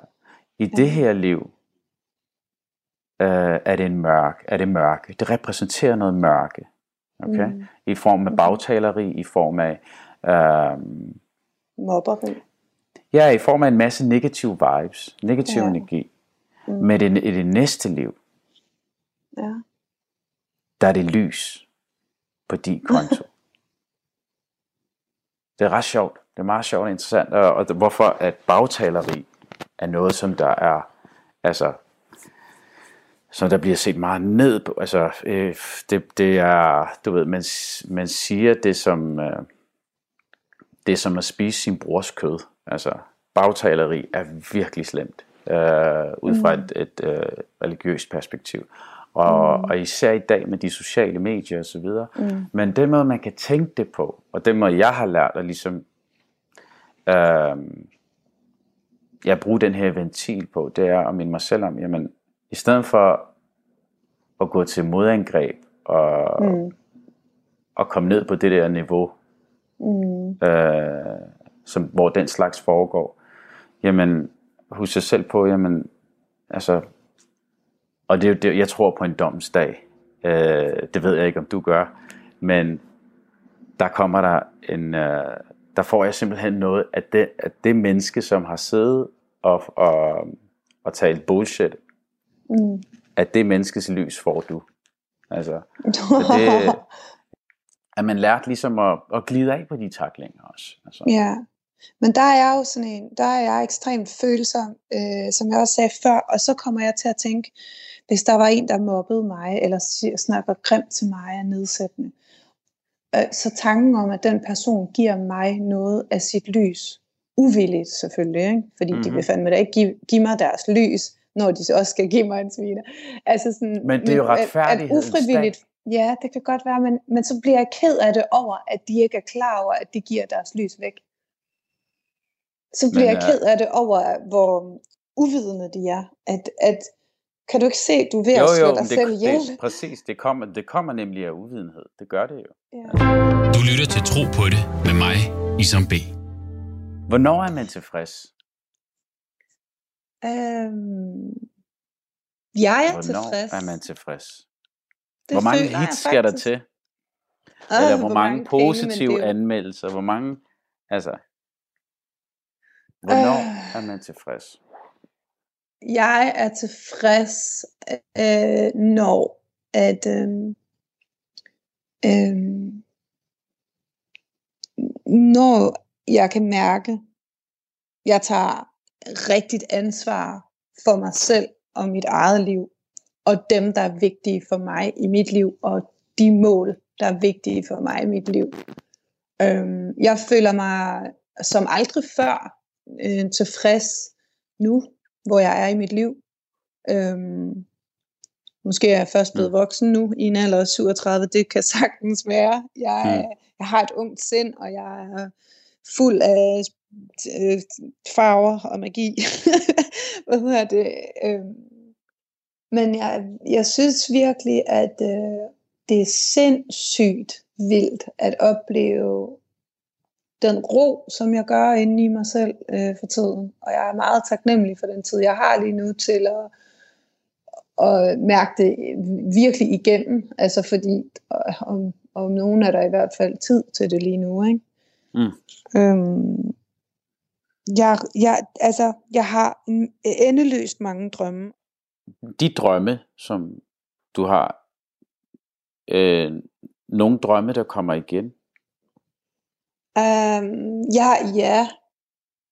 I ja. det her liv øh, er det en mørk, er det mørke. Det repræsenterer noget mørke. Okay? Mm. I form af bagtaleri, i form af øh, mobberi. Ja, i form af en masse negative vibes, negativ ja. energi. Mm. Men det, i det næste liv, ja. Der er det lys på din konto. det er ret sjovt. Det er meget sjovt og interessant, og, og hvorfor at bagtaleri er noget, som der er, altså, som der bliver set meget ned på. Altså, øh, det, det er, du ved, man, man siger det som, øh, det er som at spise sin brors kød. Altså, bagtaleri er virkelig slemt, øh, ud fra mm. et, et øh, religiøst perspektiv. Og, mm. og især i dag med de sociale medier osv. Mm. Men den måde, man kan tænke det på, og den måde, jeg har lært at ligesom, øh, jeg bruger den her ventil på, det er at minde mig selv om, jamen, i stedet for at gå til modangreb og, mm. og komme ned på det der niveau, mm. øh, som, hvor den slags foregår, jamen, husk sig selv på, jamen, altså, og det det, jeg tror på en domsdag. Øh, det ved jeg ikke, om du gør. Men der kommer der en... Øh, der får jeg simpelthen noget af det, af det menneske, som har siddet og, og, og talt bullshit. Mm. At det menneskes lys får du. Altså, det, at man lærte ligesom at, at glide af på de taklinger også. Altså. Ja, men der er jeg jo sådan en, der er jeg ekstremt følsom, øh, som jeg også sagde før, og så kommer jeg til at tænke, hvis der var en, der mobbede mig, eller snakker grimt til mig af nedsættende, øh, så tanken om, at den person giver mig noget af sit lys, uvilligt selvfølgelig, ikke? fordi mm-hmm. de vil fandme da ikke give, give mig deres lys, når de så også skal give mig en sviner. Altså sådan, men det er jo retfærdighed. ufrivilligt, ja, det kan godt være, men, men så bliver jeg ked af det over, at de ikke er klar over, at de giver deres lys væk. Så bliver men, jeg ked af det over, hvor uvidende de er. At, at kan du ikke se, at du er ved jo, at slå dig det, selv ihjel? Det, præcis, det kommer, det kommer nemlig af uvidenhed. Det gør det jo. Ja. Du lytter til Tro på det med mig, Isam B. Hvornår er man tilfreds? Øhm, jeg er Hvornår tilfreds. er man tilfreds? Det hvor mange føler jeg hits skal der til? Eller hvor, mange, penge, men positive det jo- anmeldelser? Hvor mange, altså, hvornår Øh. er man tilfreds? Jeg er tilfreds, øh, når at øh, øh, når jeg kan mærke, jeg tager rigtigt ansvar for mig selv og mit eget liv, og dem, der er vigtige for mig i mit liv, og de mål, der er vigtige for mig i mit liv. Øhm, jeg føler mig som aldrig før øh, tilfreds nu, hvor jeg er i mit liv. Øhm, måske er jeg først blevet voksen nu, i en alder af 37, det kan sagtens være. Jeg, Mm. jeg har et ungt sind, og jeg er fuld af øh, farver og magi. Hvad hedder det? Øhm, men jeg, jeg synes virkelig, at øh, det er sindssygt vildt at opleve den ro, som jeg gør inde i mig selv øh, for tiden. Og jeg er meget taknemmelig for den tid, jeg har lige nu til at, at mærke det virkelig igennem. Altså fordi om, om nogen er der i hvert fald tid til det lige nu. Ikke? Mm. Øhm, jeg, jeg, altså, jeg har en- endeløst mange drømme. De drømme, som du har, øh, nogle drømme, der kommer igen. Um, ja, ja,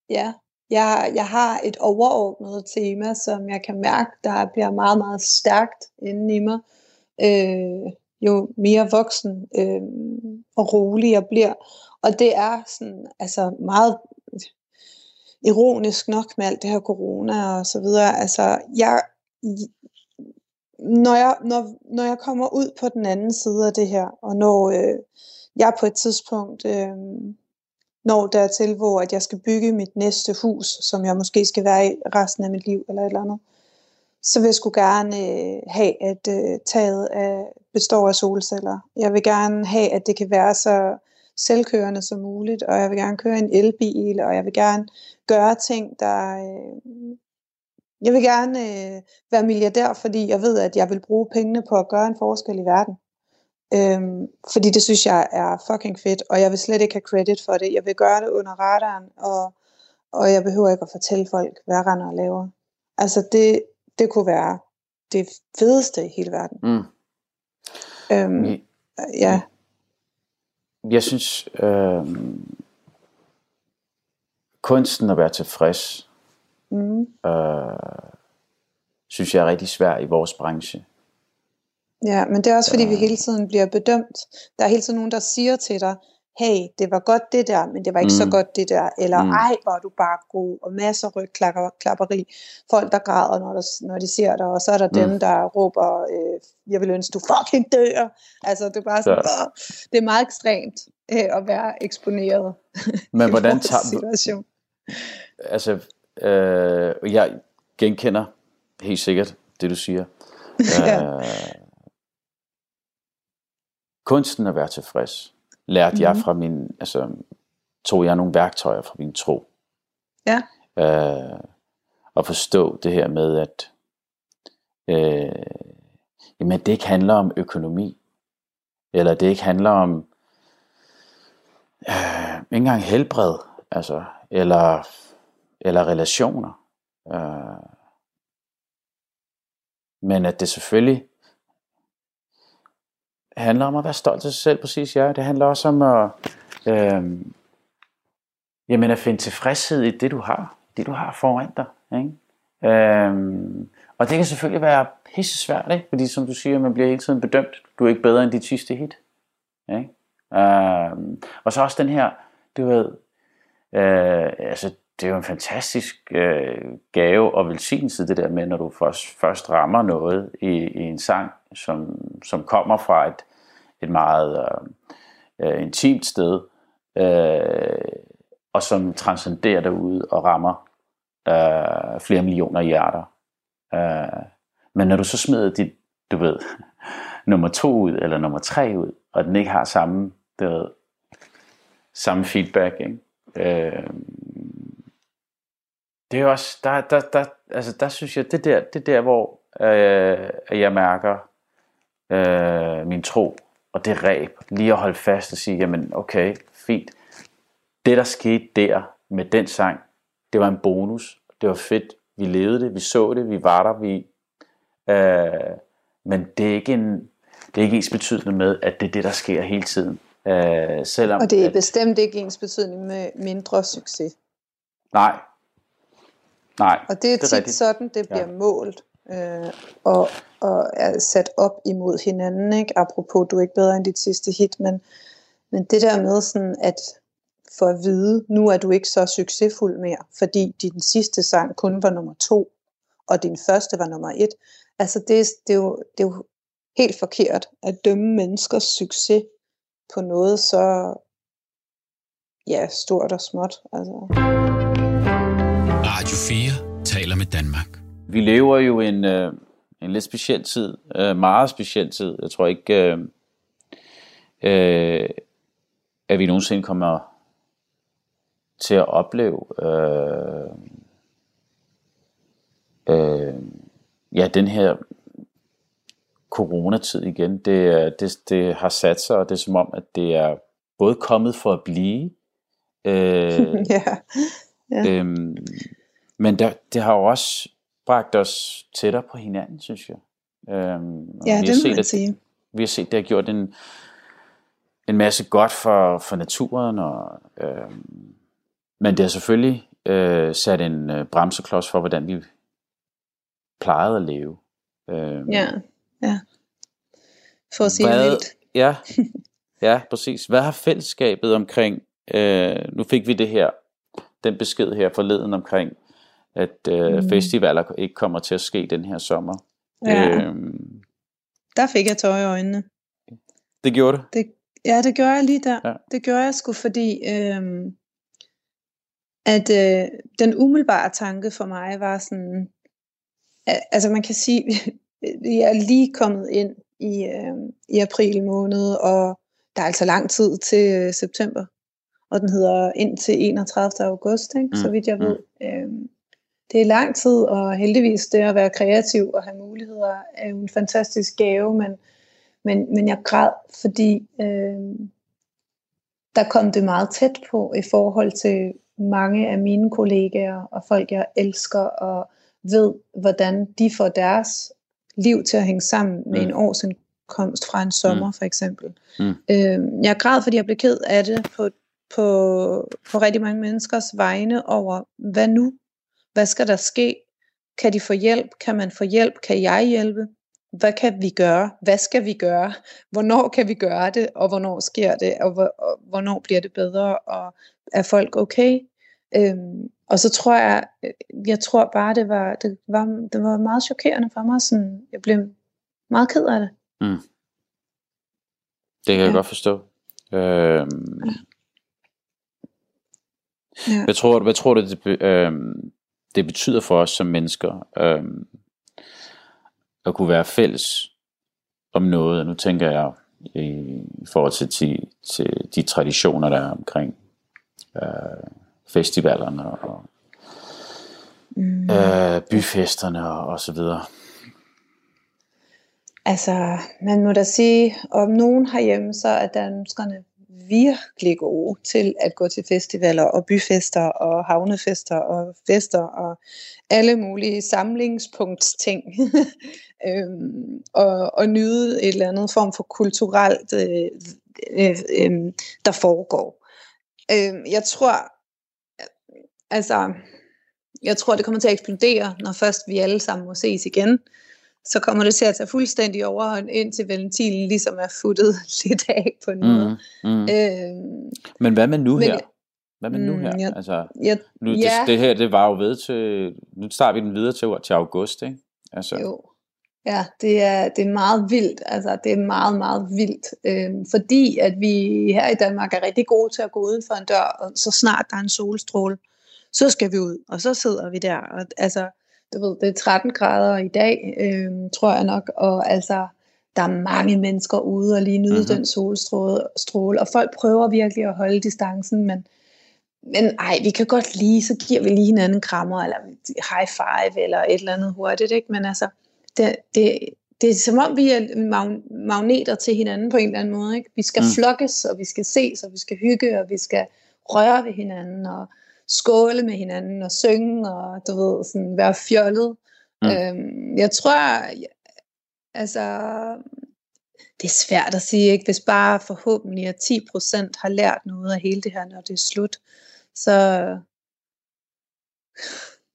ja. Jeg, jeg har et overordnet tema, som jeg kan mærke, der bliver meget, meget stærkt inde i mig. Øh, jo mere voksen øh, og rolig jeg bliver. Og det er sådan, altså meget ironisk nok med alt det her corona og så videre. Altså, jeg, når jeg, når, når jeg kommer ud på den anden side af det her, og når øh, jeg på et tidspunkt øh, når dertil, hvor at jeg skal bygge mit næste hus, som jeg måske skal være i resten af mit liv, eller et eller andet, så vil jeg sgu gerne øh, have, at øh, taget af, består af solceller. Jeg vil gerne have, at det kan være så selvkørende som muligt, og jeg vil gerne køre en elbil, og jeg vil gerne gøre ting, der... Øh, jeg vil gerne øh, være milliardær, fordi jeg ved, at jeg vil bruge pengene på at gøre en forskel i verden. Øhm, fordi det synes jeg er fucking fedt, og jeg vil slet ikke have credit for det. Jeg vil gøre det under radaren, og, og jeg behøver ikke at fortælle folk, hvad jeg render og laver. Altså det, det kunne være det fedeste i hele verden. Mm. Øhm, Jeg, ja, jeg synes, øh, kunsten at være tilfreds, mm, øh, synes jeg er rigtig svær i vores branche. Ja, men det er også fordi, vi Ja. hele tiden bliver bedømt. Der er hele tiden nogen, der siger til dig, hey, det var godt det der, men det var ikke mm. så godt det der. Eller, Mm. ej, hvor er du bare god, og masser af rygklapperi. Folk, der græder, når, der, når de ser dig, og så er der mm. Dem, der råber, øh, jeg vil ønske, du fucking dør. Altså, det er bare sådan, ja. det er meget ekstremt øh, at være eksponeret Men hvordan tager situation. altså, øh, jeg genkender helt sikkert det, du siger. Ja. øh, kunsten at være tilfreds, lærte mm. jeg Mhm. fra min, altså, tog jeg nogle værktøjer fra min tro. Ja. Øh, at forstå det her med, at øh, jamen, det ikke handler om økonomi, eller det ikke handler om øh, ikke engang helbred, altså, eller, eller relationer. Øh, men at det selvfølgelig handler om at være stolt af sig selv, præcis ja. Det handler også om at, øh, jamen at finde tilfredshed i det, du har. Det, du har foran dig. Ikke? Øh, og det kan selvfølgelig være pisse svært, ikke? fordi som du siger, man bliver hele tiden bedømt. Du er ikke bedre end dit sidste hit. Ikke? Øh, og så også den her, du ved, øh, altså det er jo en fantastisk øh, gave og velsignelse, det der med, når du først, først rammer noget i, i en sang, som, som kommer fra et, et meget øh, øh intimt sted, øh, og som transcenderer derude og rammer øh, flere millioner hjerter. Øh, men når du så smider dit, du ved, nummer to ud, eller nummer tre ud, og den ikke har samme, du ved, samme feedback, ikke? Øh, det er også, der, der, der, altså der synes jeg, det der, det der hvor øh, jeg mærker øh, min tro og det ræb, lige at holde fast og sige, jamen okay, fint. Det der skete der med den sang, det var en bonus. Det var fedt. Vi levede det, vi så det, vi var der, vi... Øh, men det er ikke en, det er ikke ens betydende med, at det er det, der sker hele tiden. Øh, selvom, og det er at, bestemt ikke ens betydning med mindre succes. Nej. Nej, Og det er, det er tit rigtigt. sådan, det bliver Ja. målt øh, og, og er sat op imod hinanden. Ikke? Apropos, du er ikke bedre end dit sidste hit, men, men det der med sådan, at for at vide, nu er du ikke så succesfuld mere, fordi din sidste sang kun var nummer to, og din første var nummer et. Altså det, er- det, er, jo, det er jo helt forkert at dømme menneskers succes på noget så ja, stort og småt. Altså. Radio 4 taler med Danmark. Vi lever jo en, øh, en lidt speciel tid, øh, meget speciel tid. Jeg tror ikke, øh, øh, at vi nogensinde kommer til at opleve øh, øh, ja, den her coronatid igen. Det, det, det har sat sig, og det er som om, at det er både kommet for at blive, øh, ja. Ja. Øhm, men der, det har jo også bragt os tættere på hinanden, synes jeg. Øhm, ja, vi det har må set, man at, sige. vi har set, det har gjort en, en masse godt for, for naturen, og, øhm, men det har selvfølgelig øh, sat en øh, bremseklods for, hvordan vi plejede at leve. Øhm, Ja, ja. For at sige hvad, vildt. ja, ja, præcis. Hvad har fællesskabet omkring, øh, nu fik vi det her, den besked her forleden omkring, at øh, Mm. festivaler ikke kommer til at ske den her sommer. Ja, Øhm, der fik jeg tøj i øjnene. det gjorde det. Det, ja, det gjorde jeg lige der. Ja. Det gjorde jeg sgu, fordi øhm, at øh, den umiddelbare tanke for mig var sådan, at, altså man kan sige, vi er lige kommet ind i, øh, i april måned, og der er altså lang tid til øh, september, og den hedder indtil 31. august, ikke? så Mm, vidt jeg mm. ved. Det er lang tid, og heldigvis det at være kreativ og have muligheder er jo en fantastisk gave, men, men, men jeg græd, fordi øh, der kom det meget tæt på i forhold til mange af mine kollegaer og folk, jeg elsker og ved, hvordan de får deres liv til at hænge sammen med Mm. en årsindkomst fra en sommer, for eksempel. Mm. Øh, jeg græd, fordi jeg blev ked af det på, på, på rigtig mange menneskers vegne over, hvad nu? Hvad skal der ske? Kan de få hjælp? Kan man få hjælp? Kan jeg hjælpe? Hvad kan vi gøre? Hvad skal vi gøre? Hvornår kan vi gøre det? Og hvornår sker det? Og, hvor, og hvornår bliver det bedre? Og er folk okay? Øhm, og så tror jeg, jeg tror bare, det var, det var, det var meget chokerende for mig. Sådan, jeg blev meget ked af det. Det kan jeg Ja. godt forstå. Øhm, Ja. hvad, tror, du- hvad tror du, det, øhm, det betyder for os som mennesker øhm, at kunne være fælles om noget? Nu tænker jeg i, i forhold til, til, til de traditioner, der er omkring øh, festivalerne og Mm. øh, byfesterne og, og så videre. Altså, man må da sige, om nogen herhjemme, så er danskerne virkelig gode til at gå til festivaler og byfester og havnefester og fester og alle mulige samlingspunktsting. øhm, og, og nyde et eller andet form for kulturelt, øh, øh, øh, der foregår. Øhm, jeg tror, altså, jeg tror, det kommer til at eksplodere, når først vi alle sammen må ses igen så kommer det til at tage fuldstændig overhånd, indtil ventilen ligesom er futtet lidt af på en måde. Mm, mm. Øhm, Men hvad med nu men- her? Hvad med nu Mm, her? jeg- Altså, jeg, nu, det, ja. det her, det var jo ved til, nu starter vi den videre til, til august, ikke? Altså, jo. Ja, det er, det er meget vildt. Altså, det er meget, meget vildt. Øhm, fordi at vi her i Danmark er rigtig gode til at gå uden for en dør, og så snart der er en solstråle, så skal vi ud, og så sidder vi der. Og, altså, du ved, det er 13 grader i dag, øhm, tror jeg nok, og altså, der er mange mennesker ude og lige nyde Mhm. mm-hmm. den solstråle, stråle, og folk prøver virkelig at holde distancen, men, men ej, vi kan godt lige, så giver vi lige hinanden krammer, eller high five, eller et eller andet hurtigt, ikke? Men altså, det, det, det er som om, vi er mag- magneter til hinanden på en eller anden måde, ikke? Vi skal mm. flokkes, og vi skal ses, og vi skal hygge, og vi skal røre ved hinanden, og skåle med hinanden, og synge, og du ved, sådan være fjollet. Mm. Øhm, jeg tror, altså, det er svært at sige, ikke? hvis bare forhåbentlig at 10% har lært noget af hele det her, når det er slut, så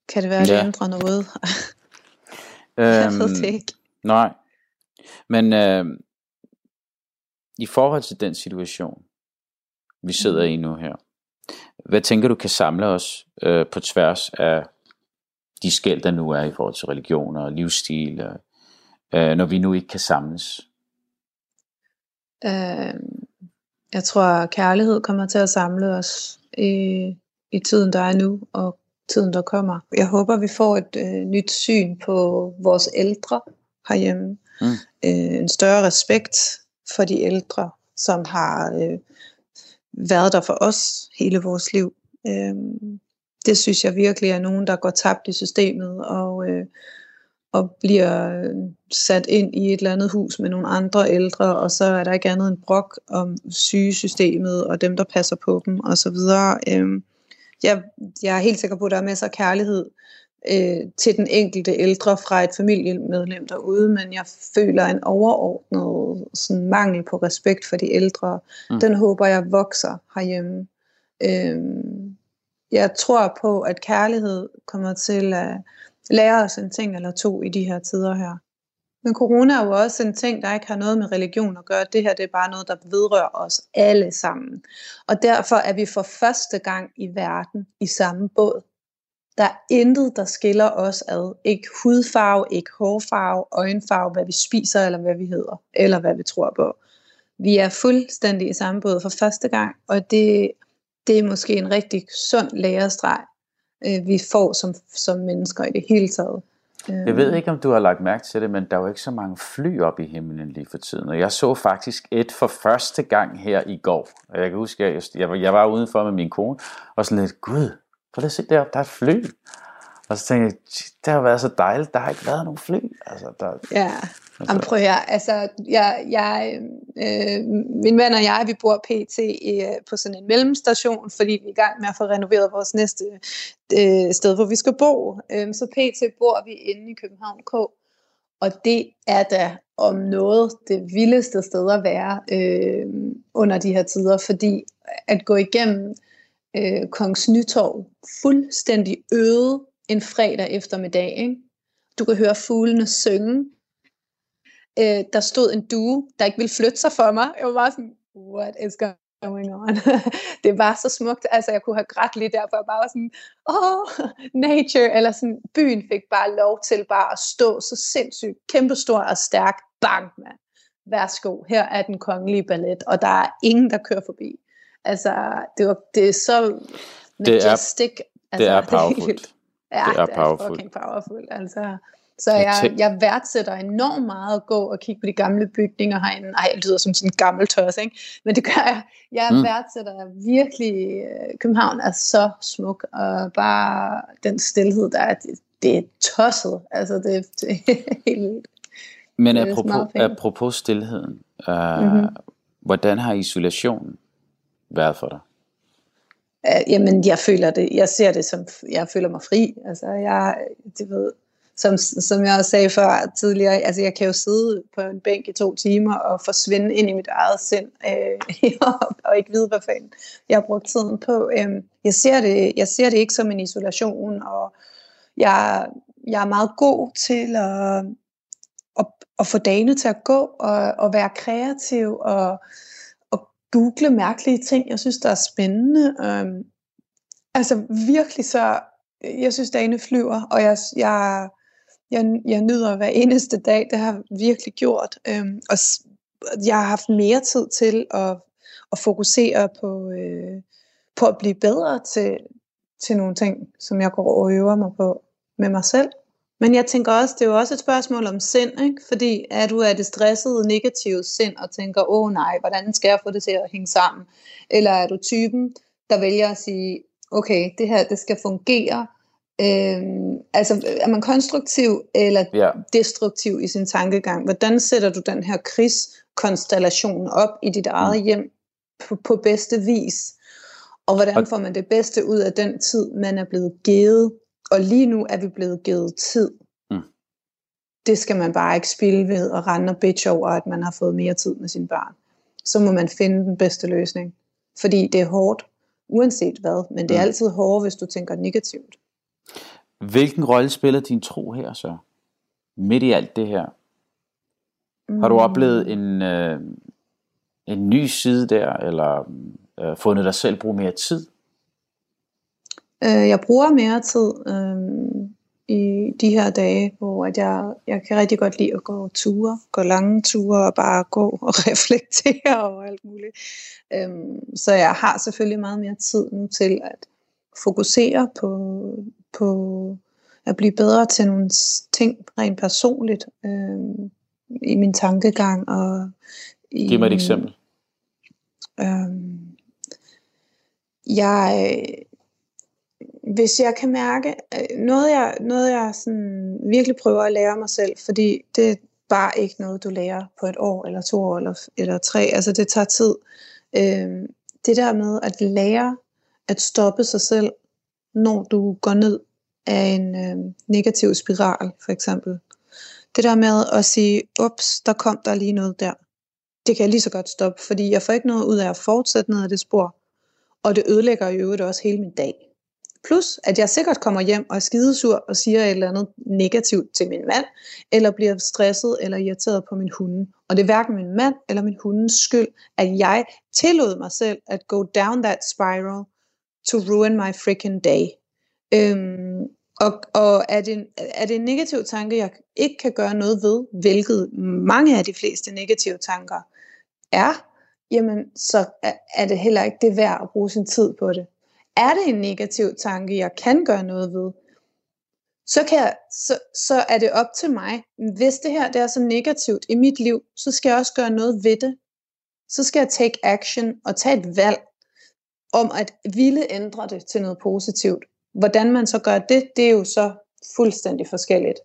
kan det være, at det ja. ændrer noget. jeg ved det Øhm, ikke. nej. Men øh, i forhold til den situation, vi sidder i nu her, hvad tænker du kan samle os øh, på tværs af de skæld, der nu er i forhold til religion og livsstil, og, øh, når vi nu ikke kan samles? Øh, jeg tror, kærlighed kommer til at samle os i, i tiden, der er nu, og tiden, der kommer. Jeg håber, vi får et øh, nyt syn på vores ældre herhjemme. Mm. Øh, en større respekt for de ældre, som har øh, været der for os hele vores liv. Øh, det synes jeg virkelig er nogen, der går tabt i systemet, og, øh, og bliver øh, sat ind i et eller andet hus med nogle andre ældre, og så er der ikke andet end brok om sygesystemet og dem, der passer på dem osv. Øhm, jeg, jeg er helt sikker på, at der er masser af kærlighed øh, til den enkelte ældre fra et familiemedlem derude, men jeg føler en overordnet sådan, mangel på respekt for de ældre. Mm. Den håber jeg vokser herhjemme. Øhm, jeg tror på, at kærlighed kommer til at lære os en ting eller to i de her tider her. Men corona er jo også en ting, der ikke har noget med religion at gøre. Det her det er bare noget, der vedrører os alle sammen. Og derfor er vi for første gang i verden i samme båd. Der er intet, der skiller os ad. Ikke hudfarve, ikke hårfarve, øjenfarve, hvad vi spiser, eller hvad vi hedder, eller hvad vi tror på. Vi er fuldstændig i samme båd for første gang, og det, det er måske en rigtig sund lærestreg, øh, vi får som, som mennesker i det hele taget. Jeg ved ikke, om du har lagt mærke til det, men der er jo ikke så mange fly op i himlen lige for tiden. Og jeg så faktisk et for første gang her i går. Og jeg kan huske, at jeg, jeg, var- udenfor med min kone, og sådan lidt, gud, prøv lige at se deroppe, der er et fly. Og så tænkte jeg, "Shit, det har været så dejligt, der har ikke været nogen fly. Altså, der, Ja, Jamen, prøv at høre, altså, jeg, jeg, øh, min mand og jeg, vi bor pt. I, øh, på sådan en mellemstation, fordi vi er i gang med at få renoveret vores næste øh, sted, hvor vi skal bo. Øh, så pt. bor vi inde i København K, og det er da om noget det vildeste sted at være øh, under de her tider, fordi at gå igennem øh, Kongens Nytorv fuldstændig øde en fredag eftermiddag, ikke? Du kan høre fuglene synge, øh, der stod en due, der ikke ville flytte sig for mig. Jeg var bare sådan, what is going on? det var så smukt. Altså, jeg kunne have grædt lige der, for jeg bare var sådan, oh, nature. Eller sådan, byen fik bare lov til bare at stå så sindssygt kæmpestor og stærk. Bang, mand. Værsgo, her er den kongelige ballet, og der er ingen, der kører forbi. Altså, det, var, det er så Det er- majestic. altså, det er powerfult. Ja, Det er det er powerful. fucking powerful. Altså. Så Jeg jeg, værdsætter enormt meget at gå og kigge på de gamle bygninger herinde. Ej, jeg lyder som sådan en gammel tørs, ikke? Men det gør jeg. Jeg Mm. værdsætter virkelig, øh, København er så smuk, og bare den stillhed, der er, det, det er tosset. Altså, det, det er helt vildt. Men Det er apropos, apropos stillheden, uh, Mhm. hvordan har isolationen været for dig? Uh, jamen, jeg føler det, jeg ser det som, jeg føler mig fri. Altså, jeg, det ved, som, som jeg også sagde før tidligere, altså jeg kan jo sidde på en bænk i to timer og forsvinde ind i mit eget sind, øh, og, og ikke vide, hvad fanden jeg har brugt tiden på. Øh, jeg, ser det, jeg ser det ikke som en isolation, og jeg, jeg er meget god til at, at, at få dagene til at gå, og, og være kreativ, og, og google mærkelige ting, jeg synes, der er spændende. Øh, altså virkelig så, jeg synes, dagene flyver, og jeg, jeg, jeg, jeg nyder hver eneste dag, det har jeg virkelig gjort. Øhm, og s- jeg har haft mere tid til at, at fokusere på, øh, på at blive bedre til, til nogle ting, som jeg går og øver mig på med mig selv. Men jeg tænker også, det er jo også et spørgsmål om sind, ikke? fordi er du af det stressede, negative sind og tænker, åh nej, hvordan skal jeg få det til at hænge sammen? Eller er du typen, der vælger at sige, okay, det her det skal fungere. Øhm, altså, er man konstruktiv eller ja. destruktiv i sin tankegang? Hvordan sætter du den her krigskonstellation op i dit eget mm. hjem på, på bedste vis? Og hvordan får man det bedste ud af den tid, man er blevet givet? Og lige nu er vi blevet givet tid. Mm. Det skal man bare ikke spille ved og rende og bitch over, at man har fået mere tid med sin barn. Så må man finde den bedste løsning. Fordi det er hårdt, uanset hvad. Men det er mm. altid hårdt, hvis du tænker negativt. Hvilken rolle spiller din tro her så? Midt i alt det her. Har du mm. oplevet en, øh, en ny side der, eller øh, fundet dig selv bruge mere tid? Øh, jeg bruger mere tid øh, i de her dage, hvor at jeg, jeg kan rigtig godt lide at gå ture, gå lange ture og bare gå og reflektere og alt muligt. Øh, så jeg har selvfølgelig meget mere tid nu til at fokusere på, på at blive bedre til nogle ting rent personligt øh, i min tankegang. Og i, Giv mig et eksempel. Øh, jeg, hvis jeg kan mærke, øh, noget jeg, noget jeg sådan virkelig prøver at lære mig selv, fordi det er bare ikke noget, du lærer på et år, eller to år, eller, eller tre, altså det tager tid. Øh, det der med at lære at stoppe sig selv, når du går ned af en øh, negativ spiral, for eksempel. Det der med at sige, ups, der kom der lige noget der. Det kan jeg lige så godt stoppe, fordi jeg får ikke noget ud af at fortsætte ned ad det spor. Og det ødelægger jo øvrigt også hele min dag. Plus, at jeg sikkert kommer hjem og er skidesur og siger et eller andet negativt til min mand, eller bliver stresset eller irriteret på min hunde. Og det er hverken min mand eller min hundes skyld, at jeg tillod mig selv at go down that spiral to ruin my freaking day. Øhm, og og er, det, er det en negativ tanke, jeg ikke kan gøre noget ved, hvilket mange af de fleste negative tanker er, jamen så er det heller ikke det værd at bruge sin tid på det. Er det en negativ tanke, jeg kan gøre noget ved, så, kan jeg, så, så er det op til mig. Hvis det her det er så negativt i mit liv, så skal jeg også gøre noget ved det. Så skal jeg take action og tage et valg om at ville ændre det til noget positivt. Hvordan man så gør det, det er jo så fuldstændig forskelligt.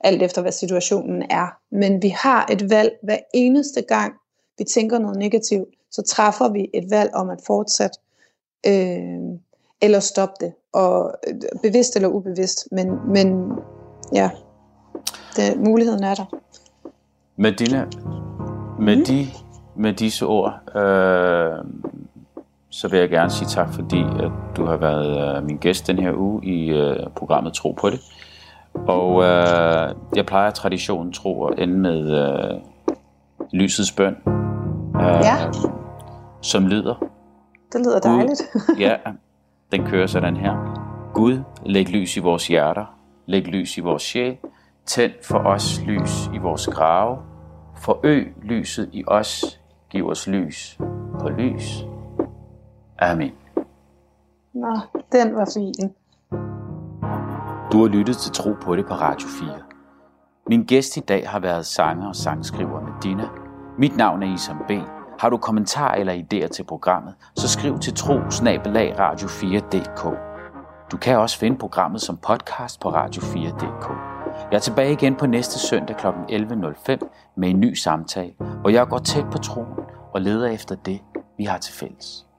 Alt efter hvad situationen er. Men vi har et valg hver eneste gang, vi tænker noget negativt, så træffer vi et valg om at fortsætte øh, eller stoppe det. Og øh, bevidst eller ubevidst. Men, men ja, det, muligheden er der. Medina, med, mm. de, med disse ord, øh, så vil jeg gerne sige tak, fordi at du har været øh, min gæst den her uge i øh, programmet Tro på det. Og øh, jeg plejer traditionen tro at ende med øh, lysets bøn, øh, ja. som lyder. Det lyder Gud, dejligt. ja, den kører sådan her. Gud, læg lys i vores hjerter, læg lys i vores sjæl, tænd for os lys i vores grave, forøg lyset i os, giv os lys på lys. Amen. Nå, den var fin. Du har lyttet til Tro på det på Radio 4. Min gæst i dag har været sanger og sangskriver Medina. Mit navn er Isam B. Har du kommentarer eller idéer til programmet, så skriv til tro radio4.dk. Du kan også finde programmet som podcast på radio4.dk. Jeg er tilbage igen på næste søndag kl. 11.05 med en ny samtale, hvor jeg går tæt på troen og leder efter det, vi har til fælles.